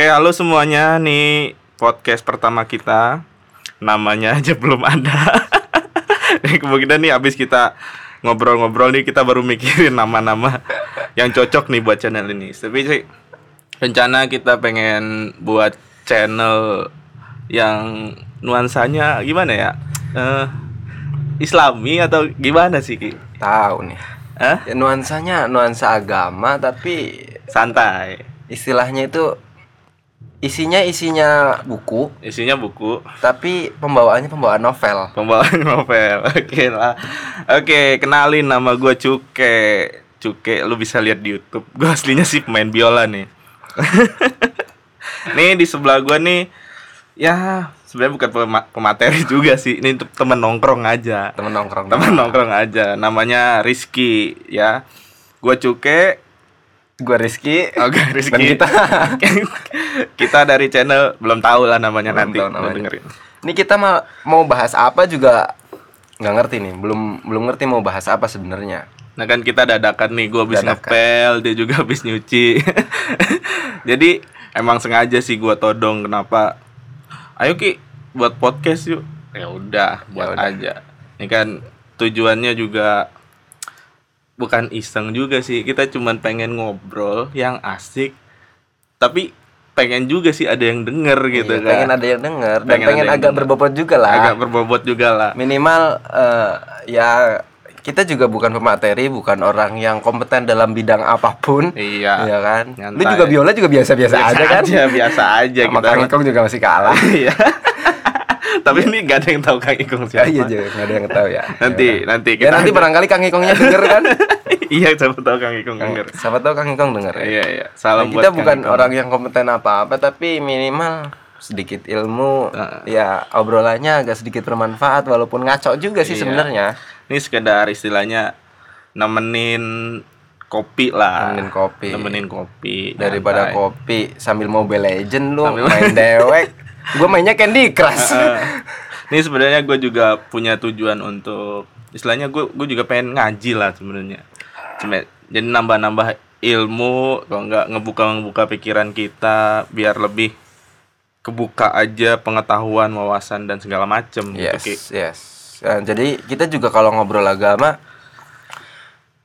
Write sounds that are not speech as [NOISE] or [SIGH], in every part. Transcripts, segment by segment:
Oke, halo semuanya. Nih podcast pertama kita. Namanya [LAUGHS] aja belum ada. [LAUGHS] Nih, Kemungkinan nih abis kita ngobrol-ngobrol nih kita baru mikirin nama-nama yang cocok nih buat channel ini. Tapi sih rencana kita pengen buat channel yang nuansanya gimana ya? Eh Islami atau gimana sih Ki? Tahu nih. Hah? Ya, nuansanya nuansa agama tapi Santai. istilahnya itu isinya isinya buku Isinya buku, tapi pembawaannya pembawaan novel. pembawaan [LAUGHS] novel. Oke lah. Oke, kenalin nama gua Cuke. Cuke, lu bisa lihat di YouTube. Gua aslinya sih pemain biola nih. [LAUGHS] nih di sebelah gua nih ya sebenarnya bukan pema- pemateri juga sih. Ini untuk temen nongkrong aja. Temen nongkrong. Temen nongkrong aja. Namanya Rizky ya. Gua Cuke, Gua Rizky. Oke, Rizky. Dan kita. [LAUGHS] kita dari channel belum tahu lah namanya Belum nanti. tahu namanya. dengerin. Ini kita ma- mau bahas apa juga nggak ngerti nih. Belum belum ngerti mau bahas apa sebenarnya. Nah kan kita dadakan nih, gue habis ngepel, dia juga habis nyuci. [LAUGHS] Jadi emang sengaja sih gua todong kenapa? Ayo ki buat podcast yuk. Ya udah, buat udah. aja. Ini kan tujuannya juga bukan iseng juga sih. Kita cuman pengen ngobrol yang asik. Tapi pengen juga sih ada yang denger gitu Iya, kan. Pengen ada yang denger dan Pengen pengen, ada yang agak denger. berbobot juga lah. Agak berbobot juga lah. Minimal eh, ya kita juga bukan pemateri, bukan orang yang kompeten dalam bidang apa pun. Iya. Iya kan? Lu juga biola juga biasa-biasa aja kan? biasa aja Sama kita. Kang Ikong juga masih kalah. [LAUGHS] Iya. Tapi ini gak ada yang tahu Kang Ikong siapa. iya juga, nggak ada yang tahu ya. Nanti Ya, nanti Ya nanti barangkali Kang Ikongnya denger kan? [LAUGHS] iya siapa tahu Kang Ikong denger. Siapa tahu Kang Ikong denger ya. Iya iya. Nah, Salam buat kita Kang bukan Ikong. orang yang kompeten apa-apa, tapi minimal sedikit ilmu, Heeh. ya obrolannya agak sedikit bermanfaat walaupun ngaco juga sih Iya. sebenarnya. Ini sekedar istilahnya nemenin kopi lah. Nemenin kopi. Nemenin kopi. Daripada nyantai. kopi sambil Mobile Legend lu Sambil- main [LAUGHS] dewek. Gue mainnya Candy Crush. Ini sebenarnya gue juga punya tujuan untuk istilahnya gue gue juga pengen ngaji lah sebenarnya. Cuma jadi nambah-nambah ilmu kalau nggak ngebuka-ngebuka pikiran kita biar lebih kebuka aja pengetahuan, wawasan dan segala macem gitu, yes, Ki. yes. Nah, jadi kita juga kalau ngobrol agama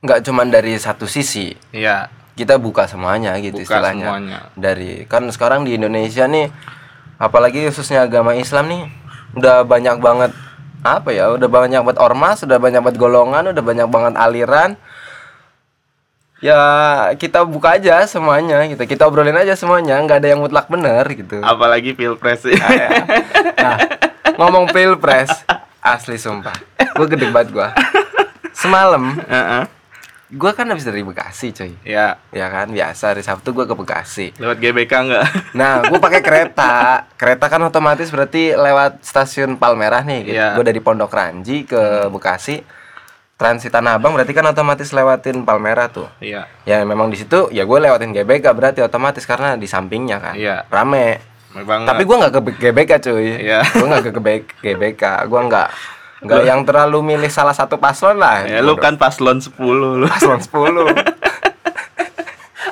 nggak cuman dari satu sisi. Iya, Kita buka semuanya gitu Buka istilahnya. semuanya. Dari kan sekarang di Indonesia nih apalagi khususnya agama Islam nih udah banyak banget apa ya udah banyak banget ormas udah banyak banget golongan udah banyak banget aliran. Ya kita buka aja semuanya gitu kita obrolin aja semuanya nggak ada yang mutlak bener gitu. Apalagi pilpres nah, ngomong pilpres asli sumpah gue gede banget gue semalam Heeh. Gue kan habis dari Bekasi coy Ya, ya kan biasa hari Sabtu gue ke Bekasi lewat GBK enggak? [LAUGHS] Nah, gue pakai kereta. Kereta kan otomatis berarti lewat stasiun Palmerah nih. Gitu. Iya. Gue dari Pondok Ranji ke Bekasi. Transit Tanah Abang berarti kan otomatis lewatin Palmerah tuh. Iya. Ya memang di situ ya gue lewatin GBK berarti otomatis karena di sampingnya kan. Iya. Rame. Memang Tapi gue nggak ke GBK cuy. Iya. Gue nggak ke GBK. Gue nggak nggak yang terlalu milih salah satu paslon lah. ya lu kan paslon 10 lu. paslon 10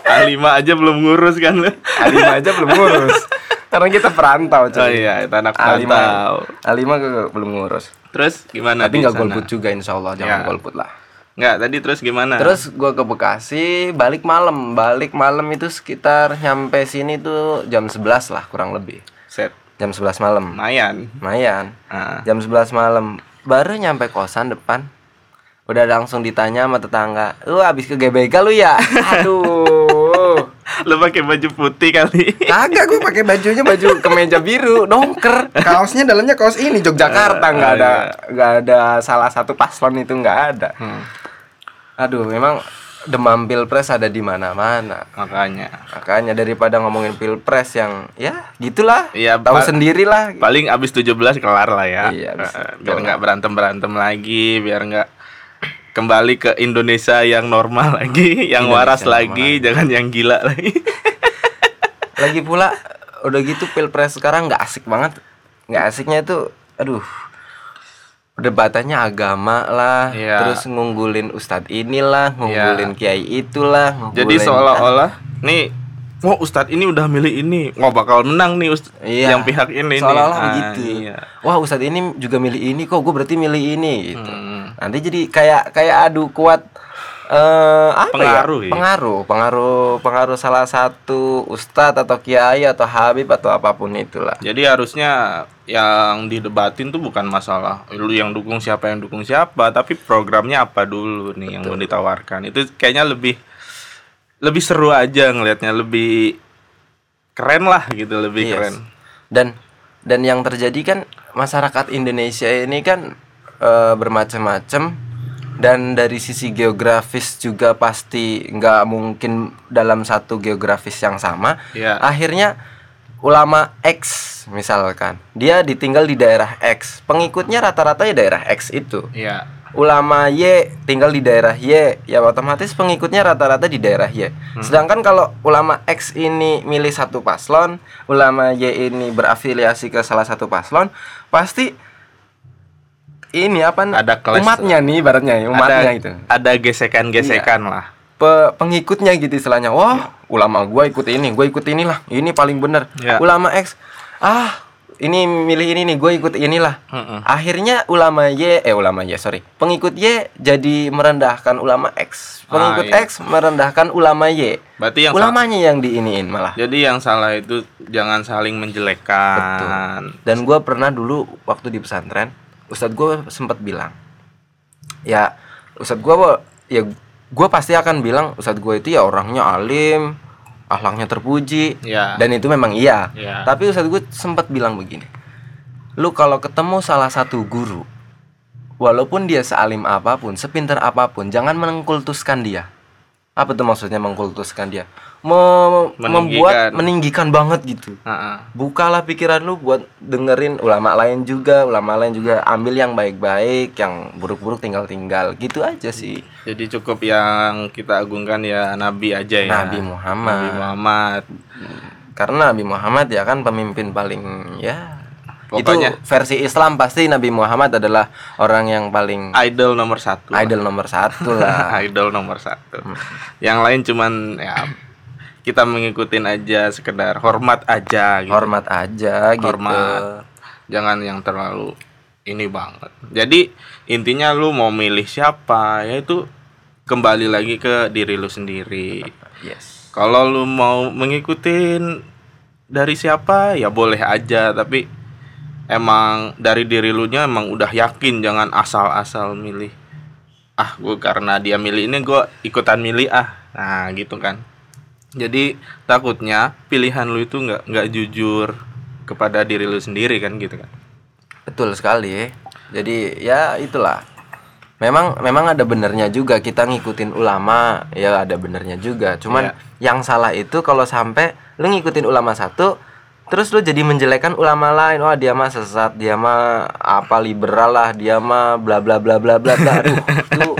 A5 aja belum ngurus kan lu. A5 aja belum ngurus. Karena kita perantau cuy. Oh iya, itu anak A5 perantau. A5 gue belum ngurus. Terus gimana Tapi di nggak sana? golput juga insya Allah jangan Ya. golput lah. Nggak, tadi terus gimana? Terus gua ke Bekasi balik malam, balik malam itu sekitar nyampe sini tuh jam 11 lah kurang lebih. set Jam 11 malam. lumayan. Lumayan. Ah. Jam 11 malam baru nyampe kosan depan. Udah langsung ditanya sama tetangga, "Lu habis ke GBK lu ya?" Aduh. [LAUGHS] Lu pakai baju putih kali. Kagak gue pakai bajunya baju kemeja biru, dongker. Kaosnya dalamnya kaos ini Yogyakarta nggak ada nggak ada salah satu paslon itu nggak ada. Hmm, Aduh, memang demam pilpres ada di mana-mana. makanya. Makanya daripada ngomongin pilpres yang ya gitulah, Iya, tahu Pak. sendirilah. Paling abis 17 kelar lah ya. Iya, abis biar nggak berantem-berantem lagi, biar nggak kembali ke Indonesia yang normal [LAUGHS] lagi, yang Indonesia waras normal lagi, jangan yang gila lagi. Lagi pula udah gitu pilpres sekarang nggak asik banget. Nggak asiknya itu, aduh, debatannya agama lah, Iya. terus ngunggulin ustadz inilah, ngunggulin kiai itulah, Jadi ngunggulin- seolah-olah nih wah ustadz ini udah milih ini wah bakal menang nih Ustadz Iya. yang pihak ini Seolah-olah Ah, iya. Wah, Ustadz ini juga milih ini kok, gue berarti milih ini gitu. Hmm. Nanti jadi kayak kayak adu kuat eh apa Pengaruh ya? ya? Pengaruh, pengaruh, pengaruh salah satu ustadz atau kiai atau habib atau apa pun itulah. Jadi harusnya yang didebatin tuh bukan masalah lu yang dukung siapa yang dukung siapa, tapi programnya apa dulu nih yang mau ditawarkan. Itu kayaknya lebih lebih seru aja ngelihatnya, lebih keren lah gitu, lebih Yes. keren. Dan dan yang terjadi kan masyarakat Indonesia ini kan eh, bermacam-macam dan dari sisi geografis juga pasti nggak mungkin dalam satu geografis yang sama. Iya. Akhirnya ulama X misalkan dia ditinggal di daerah X, pengikutnya rata-rata ya daerah X itu. Iya. Ulama Y tinggal di daerah Y, ya otomatis pengikutnya rata-rata di daerah Y. Sedangkan kalau ulama X ini milih satu paslon, ulama Y ini berafiliasi ke salah satu paslon, pasti ini apa Ada kelas- umatnya nih ibaratnya ya, umatnya ada, itu. Ada gesekan-gesekan lah. Pe- pengikutnya gitu istilahnya. Wah, ulama gua ikut ini, gua ikut inilah. Ini paling benar. Ya. Ulama X, ah, ini milih ini nih, gue ikut inilah. Mm-mm. Akhirnya ulama Y, eh ulama Y, sorry, pengikut Y jadi merendahkan ulama X, pengikut Ah, iya. X merendahkan ulama Y. Berarti yang Ulamanya yang diiniin malah. jadi yang salah itu jangan saling menjelekkan. Dan gue pernah dulu waktu di pesantren, ustadz gue sempat bilang, ya ustadz gue, ya gue pasti akan bilang ustadz gue itu ya orangnya alim, akhlaknya terpuji, Ya. dan itu memang iya. Ya. Tapi ustadz gue sempat bilang begini, lu kalau ketemu salah satu guru, walaupun dia sealim apa pun, sepintar apa pun, jangan mengkultuskan dia. Apa tuh maksudnya mengkultuskan dia? Me- membuat Meninggikan. meninggikan banget gitu Heeh. bukalah pikiran lu buat dengerin ulama lain juga ulama lain juga ambil yang baik-baik yang buruk-buruk tinggal-tinggal gitu aja sih Jadi cukup yang kita agungkan ya Nabi aja ya. Nabi Muhammad. Nabi Muhammad. karena Nabi Muhammad ya kan pemimpin paling ya Pokoknya- itu versi Islam pasti Nabi Muhammad adalah orang yang paling Idol nomor satu. idol nomor satu lah [LAUGHS] Idol nomor satu. Yang lain cuman ya kita mengikutin aja sekedar hormat aja gitu. hormat aja gitu Hormat. Jangan yang terlalu ini banget. Jadi intinya lu mau milih siapa ya itu kembali lagi ke diri lu sendiri. yes Kalau lu mau mengikutin dari siapa ya boleh aja tapi emang dari diri lu nya emang udah yakin jangan asal-asal milih ah gue karena dia milih ini gue ikutan milih ah nah gitu kan jadi takutnya pilihan lu itu nggak nggak jujur kepada diri lu sendiri kan gitu kan Betul sekali. Jadi ya itulah. Memang memang ada benernya juga kita ngikutin ulama, ya ada benernya juga. Cuman yang salah itu kalau sampai lu ngikutin ulama satu terus lu jadi menjelekan ulama lain. Wah, dia mah sesat, dia mah apa liberal lah, dia mah bla bla bla bla bla bla. Aduh, itu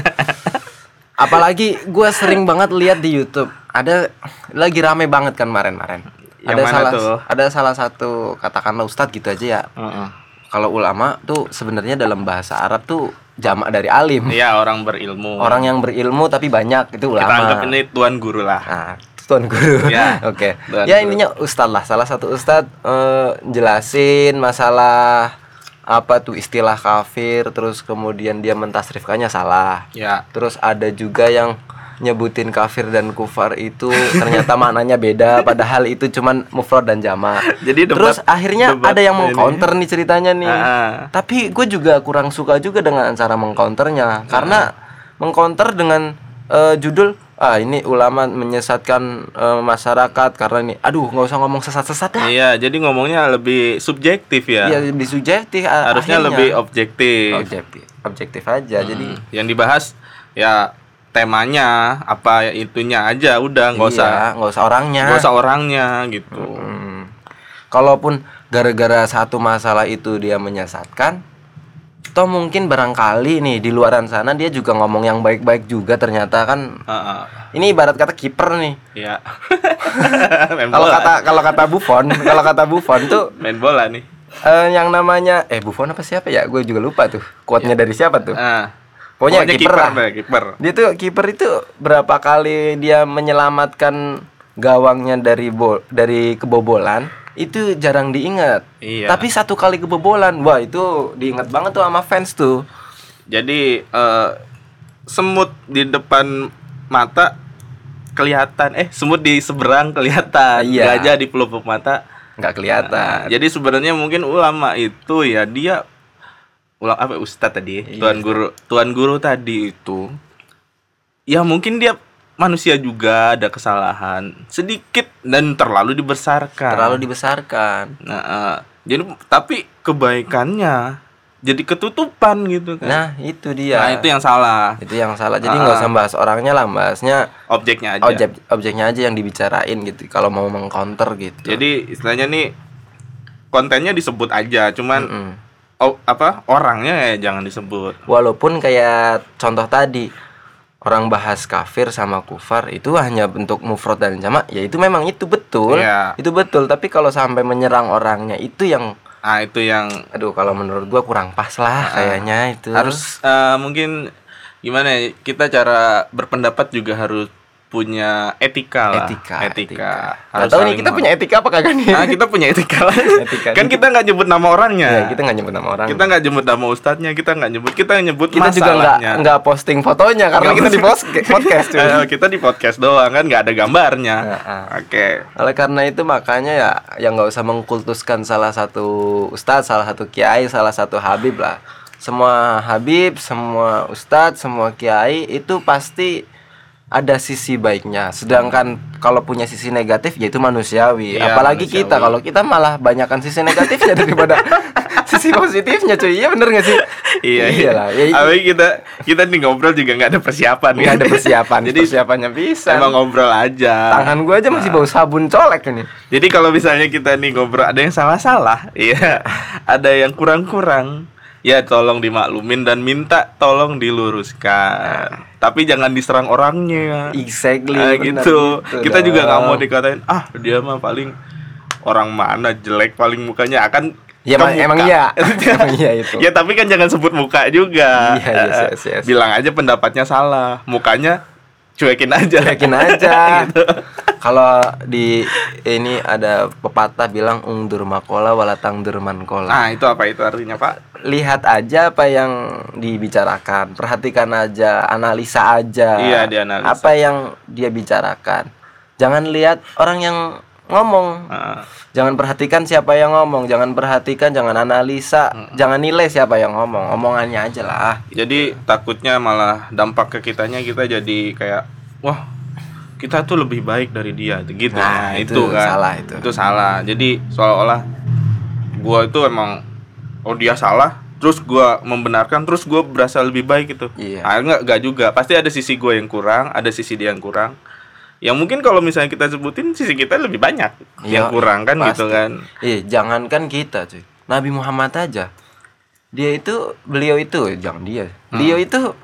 apalagi gue sering banget lihat di YouTube ada lagi rame banget kan kemarin-kemarin ada mana salah tuh? ada salah satu katakanlah ustadz gitu aja ya Heeh. kalau ulama tuh sebenarnya dalam bahasa Arab tuh jamak dari alim. Iya orang berilmu Orang yang berilmu tapi banyak itu kita ulama. anggap ini tuan guru lah Nah, tuan guru. Ya, [LAUGHS] Oke. tuan Ya intinya ustadz lah, salah satu ustadz eh, jelasin masalah apa tuh istilah kafir terus kemudian dia mentasrifkannya salah. ya Terus ada juga yang nyebutin kafir dan kufar itu ternyata [LAUGHS] maknanya beda padahal itu cuman mufrad dan jamak. Jadi debat- Terus akhirnya debat ada yang mau ini. counter nih ceritanya nih. Ah. Tapi gue juga kurang suka juga dengan cara mengcounternya karena mengcounter dengan eh, judul ah ini ulama menyesatkan eh, masyarakat karena ini aduh nggak usah ngomong sesat-sesat dah. Iya, jadi ngomongnya lebih subjektif ya. Iya lebih subjektif a- Harusnya akhirnya. lebih objektif. objektif. Objektif aja. Jadi Hmm, yang dibahas ya temanya apa itunya aja udah nggak usah iya, nggak usah orangnya. nggak usah orangnya gitu. Hmm. Kalaupun gara-gara satu masalah itu dia menyesatkan, toh mungkin barangkali nih di luaran sana dia juga ngomong yang baik-baik juga ternyata kan. Heeh. Ini ibarat kata kiper nih. Iya. [LAUGHS] main Kalau kata kalau kata Buffon, kalau kata Buffon tuh main bola nih. eh, yang namanya eh Buffon apa siapa ya? Gue juga lupa tuh. Quote-nya dari siapa tuh? Ah. Pokoknya kiper lah. kiper. Dia tuh kiper itu berapa kali dia menyelamatkan gawangnya dari bol dari kebobolan itu jarang diingat. Iya. Tapi satu kali kebobolan, wah itu diingat banget tuh sama fans tuh. Jadi eh, semut di depan mata kelihatan, eh semut di seberang kelihatan, Iya. gajah di pelupuk mata. nggak kelihatan. Nah, jadi sebenarnya mungkin ulama itu ya dia ulama apa ustadz tadi, Iya, tuan guru, tuan guru tadi itu ya mungkin dia manusia juga ada kesalahan sedikit dan terlalu dibesarkan. Terlalu dibesarkan. Nah, eh, jadi tapi kebaikannya jadi ketutupan gitu kan. Nah, itu dia. Nah, itu yang salah. itu yang salah. Jadi nggak usah bahas orangnya lah, bahasnya Objeknya aja. objek objeknya aja yang dibicarain gitu. Kalau mau mengcounter gitu. Jadi istilahnya nih kontennya disebut aja, cuman Mm-mm. oh, apa orangnya ya jangan disebut. Walaupun kayak contoh tadi orang bahas kafir sama kufar itu hanya bentuk mufrad dan jamak, ya itu memang itu betul. Iya. Itu betul, tapi kalau sampai menyerang orangnya itu yang Ah itu yang aduh kalau menurut gua kurang pas lah kayaknya itu. harus eh, mungkin gimana ya kita cara berpendapat juga harus punya etika lah. etika. Etika. Nggak Harus tahu nih kita punya etika apa kagak nih? Nah, kita punya etika lah. [LAUGHS] Etika. kan kita nggak nyebut nama orangnya. Ya, kita nggak nyebut nama orang. Kita nggak nyebut nama ustadznya, kita nggak nyebut, kita nyebut Kita juga nggak masalahnya. nggak posting fotonya karena kita di podcast cuy. [LAUGHS] Eh, kita di podcast doang kan nggak ada gambarnya. Heeh. Oke. Oleh karena itu makanya ya yang nggak usah mengkultuskan salah satu ustadz, salah satu kiai, salah satu habib lah. Semua habib, semua ustadz, semua kiai itu pasti ada sisi baiknya. Sedangkan kalau punya sisi negatif yaitu manusiawi. Iya, Apalagi manusiawi. kita kalau kita malah banyakkan sisi negatifnya [LAUGHS] daripada sisi positifnya cuy. Iya bener gak sih? Iya, iya. lah. Ya, Apalagi kita kita nih ngobrol juga nggak ada persiapan. nggak ada persiapan. [LAUGHS] Jadi persiapannya bisa. emang ngobrol aja. Tangan gua aja masih bau sabun colek ini. Jadi kalau misalnya kita nih ngobrol ada yang salah-salah, iya, [LAUGHS] ada yang kurang-kurang, ya tolong dimaklumin dan minta tolong diluruskan. Tapi jangan diserang orangnya. Exactly. Ah, bener gitu. Kita juga nggak mau dong. dikatain, ah dia mah paling orang mana jelek paling mukanya akan Ya, emang- emang iya. [LAUGHS] Emang iya itu. ya tapi kan jangan sebut muka juga. Iya, yes, Eh, yes, yes. Bilang aja pendapatnya salah, mukanya cuekin aja. Yakin aja. [LAUGHS] Gitu. Kalau di ini ada pepatah bilang ungdur makola walatang durman kola. Nah, itu apa itu artinya, Pak? Lihat aja apa yang dibicarakan, perhatikan aja, analisa aja. Iya, dianalisa. Apa yang dia bicarakan. Jangan lihat orang yang ngomong. Nah, Jangan perhatikan siapa yang ngomong, jangan perhatikan, jangan analisa, jangan nilai siapa yang ngomong. Omongannya aja lah. Jadi takutnya malah dampak ke kitanya kita jadi kayak wah kita tuh lebih baik dari dia gitu. Nah, itu salah itu. Itu salah. Jadi seolah-olah gua itu emang oh dia salah terus gua membenarkan terus gua berasa lebih baik gitu. Iya. Ah, enggak enggak juga. Pasti ada sisi gua yang kurang, ada sisi dia yang kurang. Yang mungkin kalau misalnya kita sebutin sisi kita lebih banyak yang Iya, kurang kan pasti. gitu kan. Eh, jangankan kita, cuy. Nabi Muhammad aja. Dia itu, beliau itu, jangan dia. Beliau itu [LAUGHS]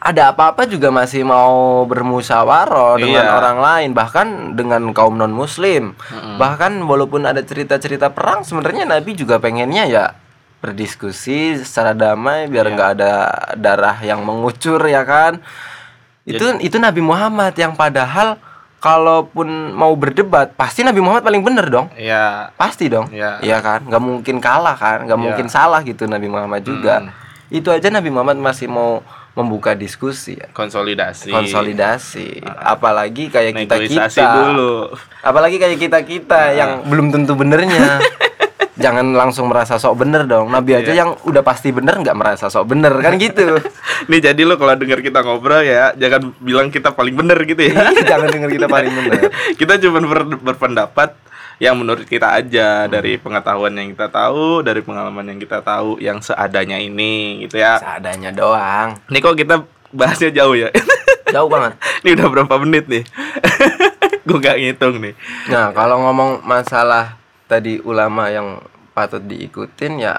ada apa-apa juga masih mau bermusyawarah dengan Iya. orang lain, bahkan dengan kaum non muslim. Bahkan walaupun ada cerita-cerita perang, sebenarnya Nabi juga pengennya ya berdiskusi secara damai biar Iya. nggak ada darah yang mengucur ya kan. Itu itu Nabi Muhammad yang padahal kalaupun mau berdebat pasti Nabi Muhammad paling bener dong. Iya. Pasti dong. Iya. Iya kan? nggak mungkin kalah kan? nggak Iya. mungkin salah gitu Nabi Muhammad juga. Hmm. Itu aja Nabi Muhammad masih mau membuka diskusi ya. Konsolidasi. Konsolidasi. Apalagi kayak kita-kita. Negosiasi dulu. Apalagi kayak kita-kita yang belum tentu benernya. [LAUGHS] Jangan langsung merasa sok bener dong. Nabi aja Iya. yang udah pasti bener nggak merasa sok bener kan gitu. [LAUGHS] Nih jadi lo kalau denger kita ngobrol ya jangan bilang kita paling bener gitu ya. Iya, Jangan denger kita paling bener. [LAUGHS] kita cuma ber- berpendapat yang menurut kita aja dari pengetahuan yang kita tahu, dari pengalaman yang kita tahu yang seadanya ini gitu ya. Seadanya doang. Nih kok kita bahasnya jauh ya. [LAUGHS] Jauh banget. Ini udah berapa menit nih? Gue gak ngitung nih. Nah, kalau ngomong masalah tadi ulama yang patut diikutin ya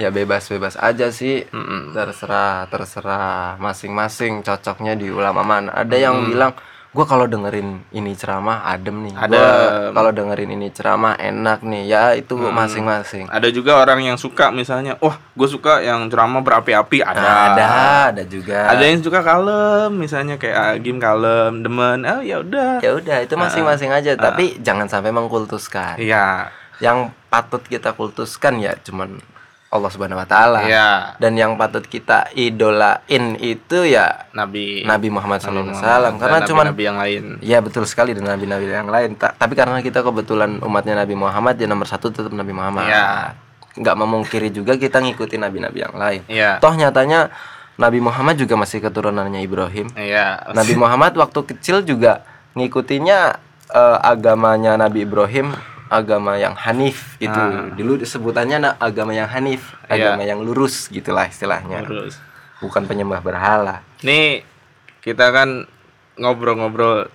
ya bebas-bebas aja sih. Mm-mm. Terserah terserah masing-masing cocoknya di ulama mana. Ada yang bilang gua kalau dengerin ini ceramah adem nih. Adem. kalau dengerin ini ceramah enak nih. Ya itu masing-masing. Ada juga orang yang suka misalnya, wah gue suka yang ceramah berapi-api ada. Nah, ada, ada juga. Ada yang suka kalem, misalnya kayak Agim kalem, demen, oh ya udah. Ya udah, itu masing-masing aja, tapi jangan sampai mengkultuskan. Iya, Yang patut kita kultuskan ya cuman Allah Subhanahu wa taala. iya. Dan yang patut kita idolain itu ya Nabi. Nabi Muhammad SAW karena cuman nabi-nabi yang lain. Ya betul sekali dan nabi-nabi yang lain. Ta- tapi karena kita kebetulan umatnya Nabi Muhammad ya nomor satu tetap Nabi Muhammad. Iya. Nggak memungkiri juga kita ngikutin nabi-nabi yang lain. Iya. Toh nyatanya Nabi Muhammad juga masih keturunannya Ibrahim. Iya. Nabi Muhammad waktu kecil juga ngikutinya eh, agamanya Nabi Ibrahim, agama yang Hanif itu. Ah. Dulu sebutannya agama yang Hanif, Iya. agama yang lurus gitulah istilahnya. Terus. Bukan penyembah berhala. Nih kita kan ngobrol-ngobrol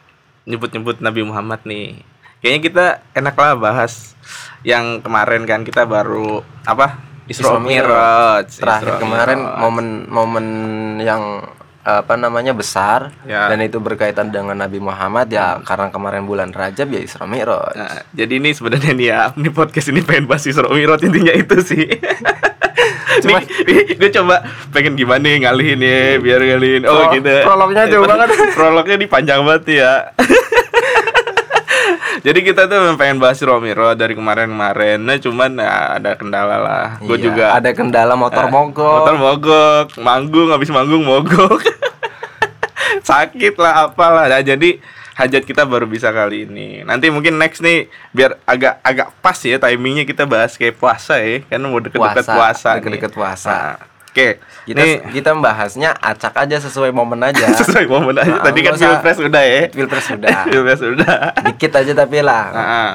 nyebut-nyebut Nabi Muhammad nih. Kayaknya kita enak lah bahas yang kemarin kan kita baru apa? Isra Mi'raj. terakhir Isra kemarin momen-momen yang apa namanya besar Ya. dan itu berkaitan dengan Nabi Muhammad ya karena kemarin bulan Rajab ya Isra Mi'raj. Nah, jadi ini sebenarnya nih ya, ini podcast ini pengen bahas Isra Mi'raj intinya itu sih. [LAUGHS] Cuma- nih, gue coba pengen gimana nih ngalihin ya, biar ngalihin. Oh, Pro- gitu. prolognya jauh banget. [LAUGHS] Prolognya ini panjang banget ya. [LAUGHS] Jadi kita tuh pengen bahas Mi'raj dari kemarin-kemarin. Nah, cuman ya, ada kendala lah. Gue Iya, juga ada kendala motor mogok. Motor mogok, manggung habis manggung mogok. [LAUGHS] Sakit lah apalah. Nah, jadi hajat kita baru bisa kali ini. Nanti mungkin next nih biar agak agak pas ya timingnya kita bahas kayak puasa ya, kan mau deket-deket Puasa, deket-deket puasa. Nah, Oke, Kita nih kita membahasnya acak aja sesuai momen aja. [LAUGHS] sesuai momen aja. Nah, Tadi kan pilpres udah ya. Pilpres sudah. [LAUGHS] pilpres udah. Dikit aja tapi lah. Nah,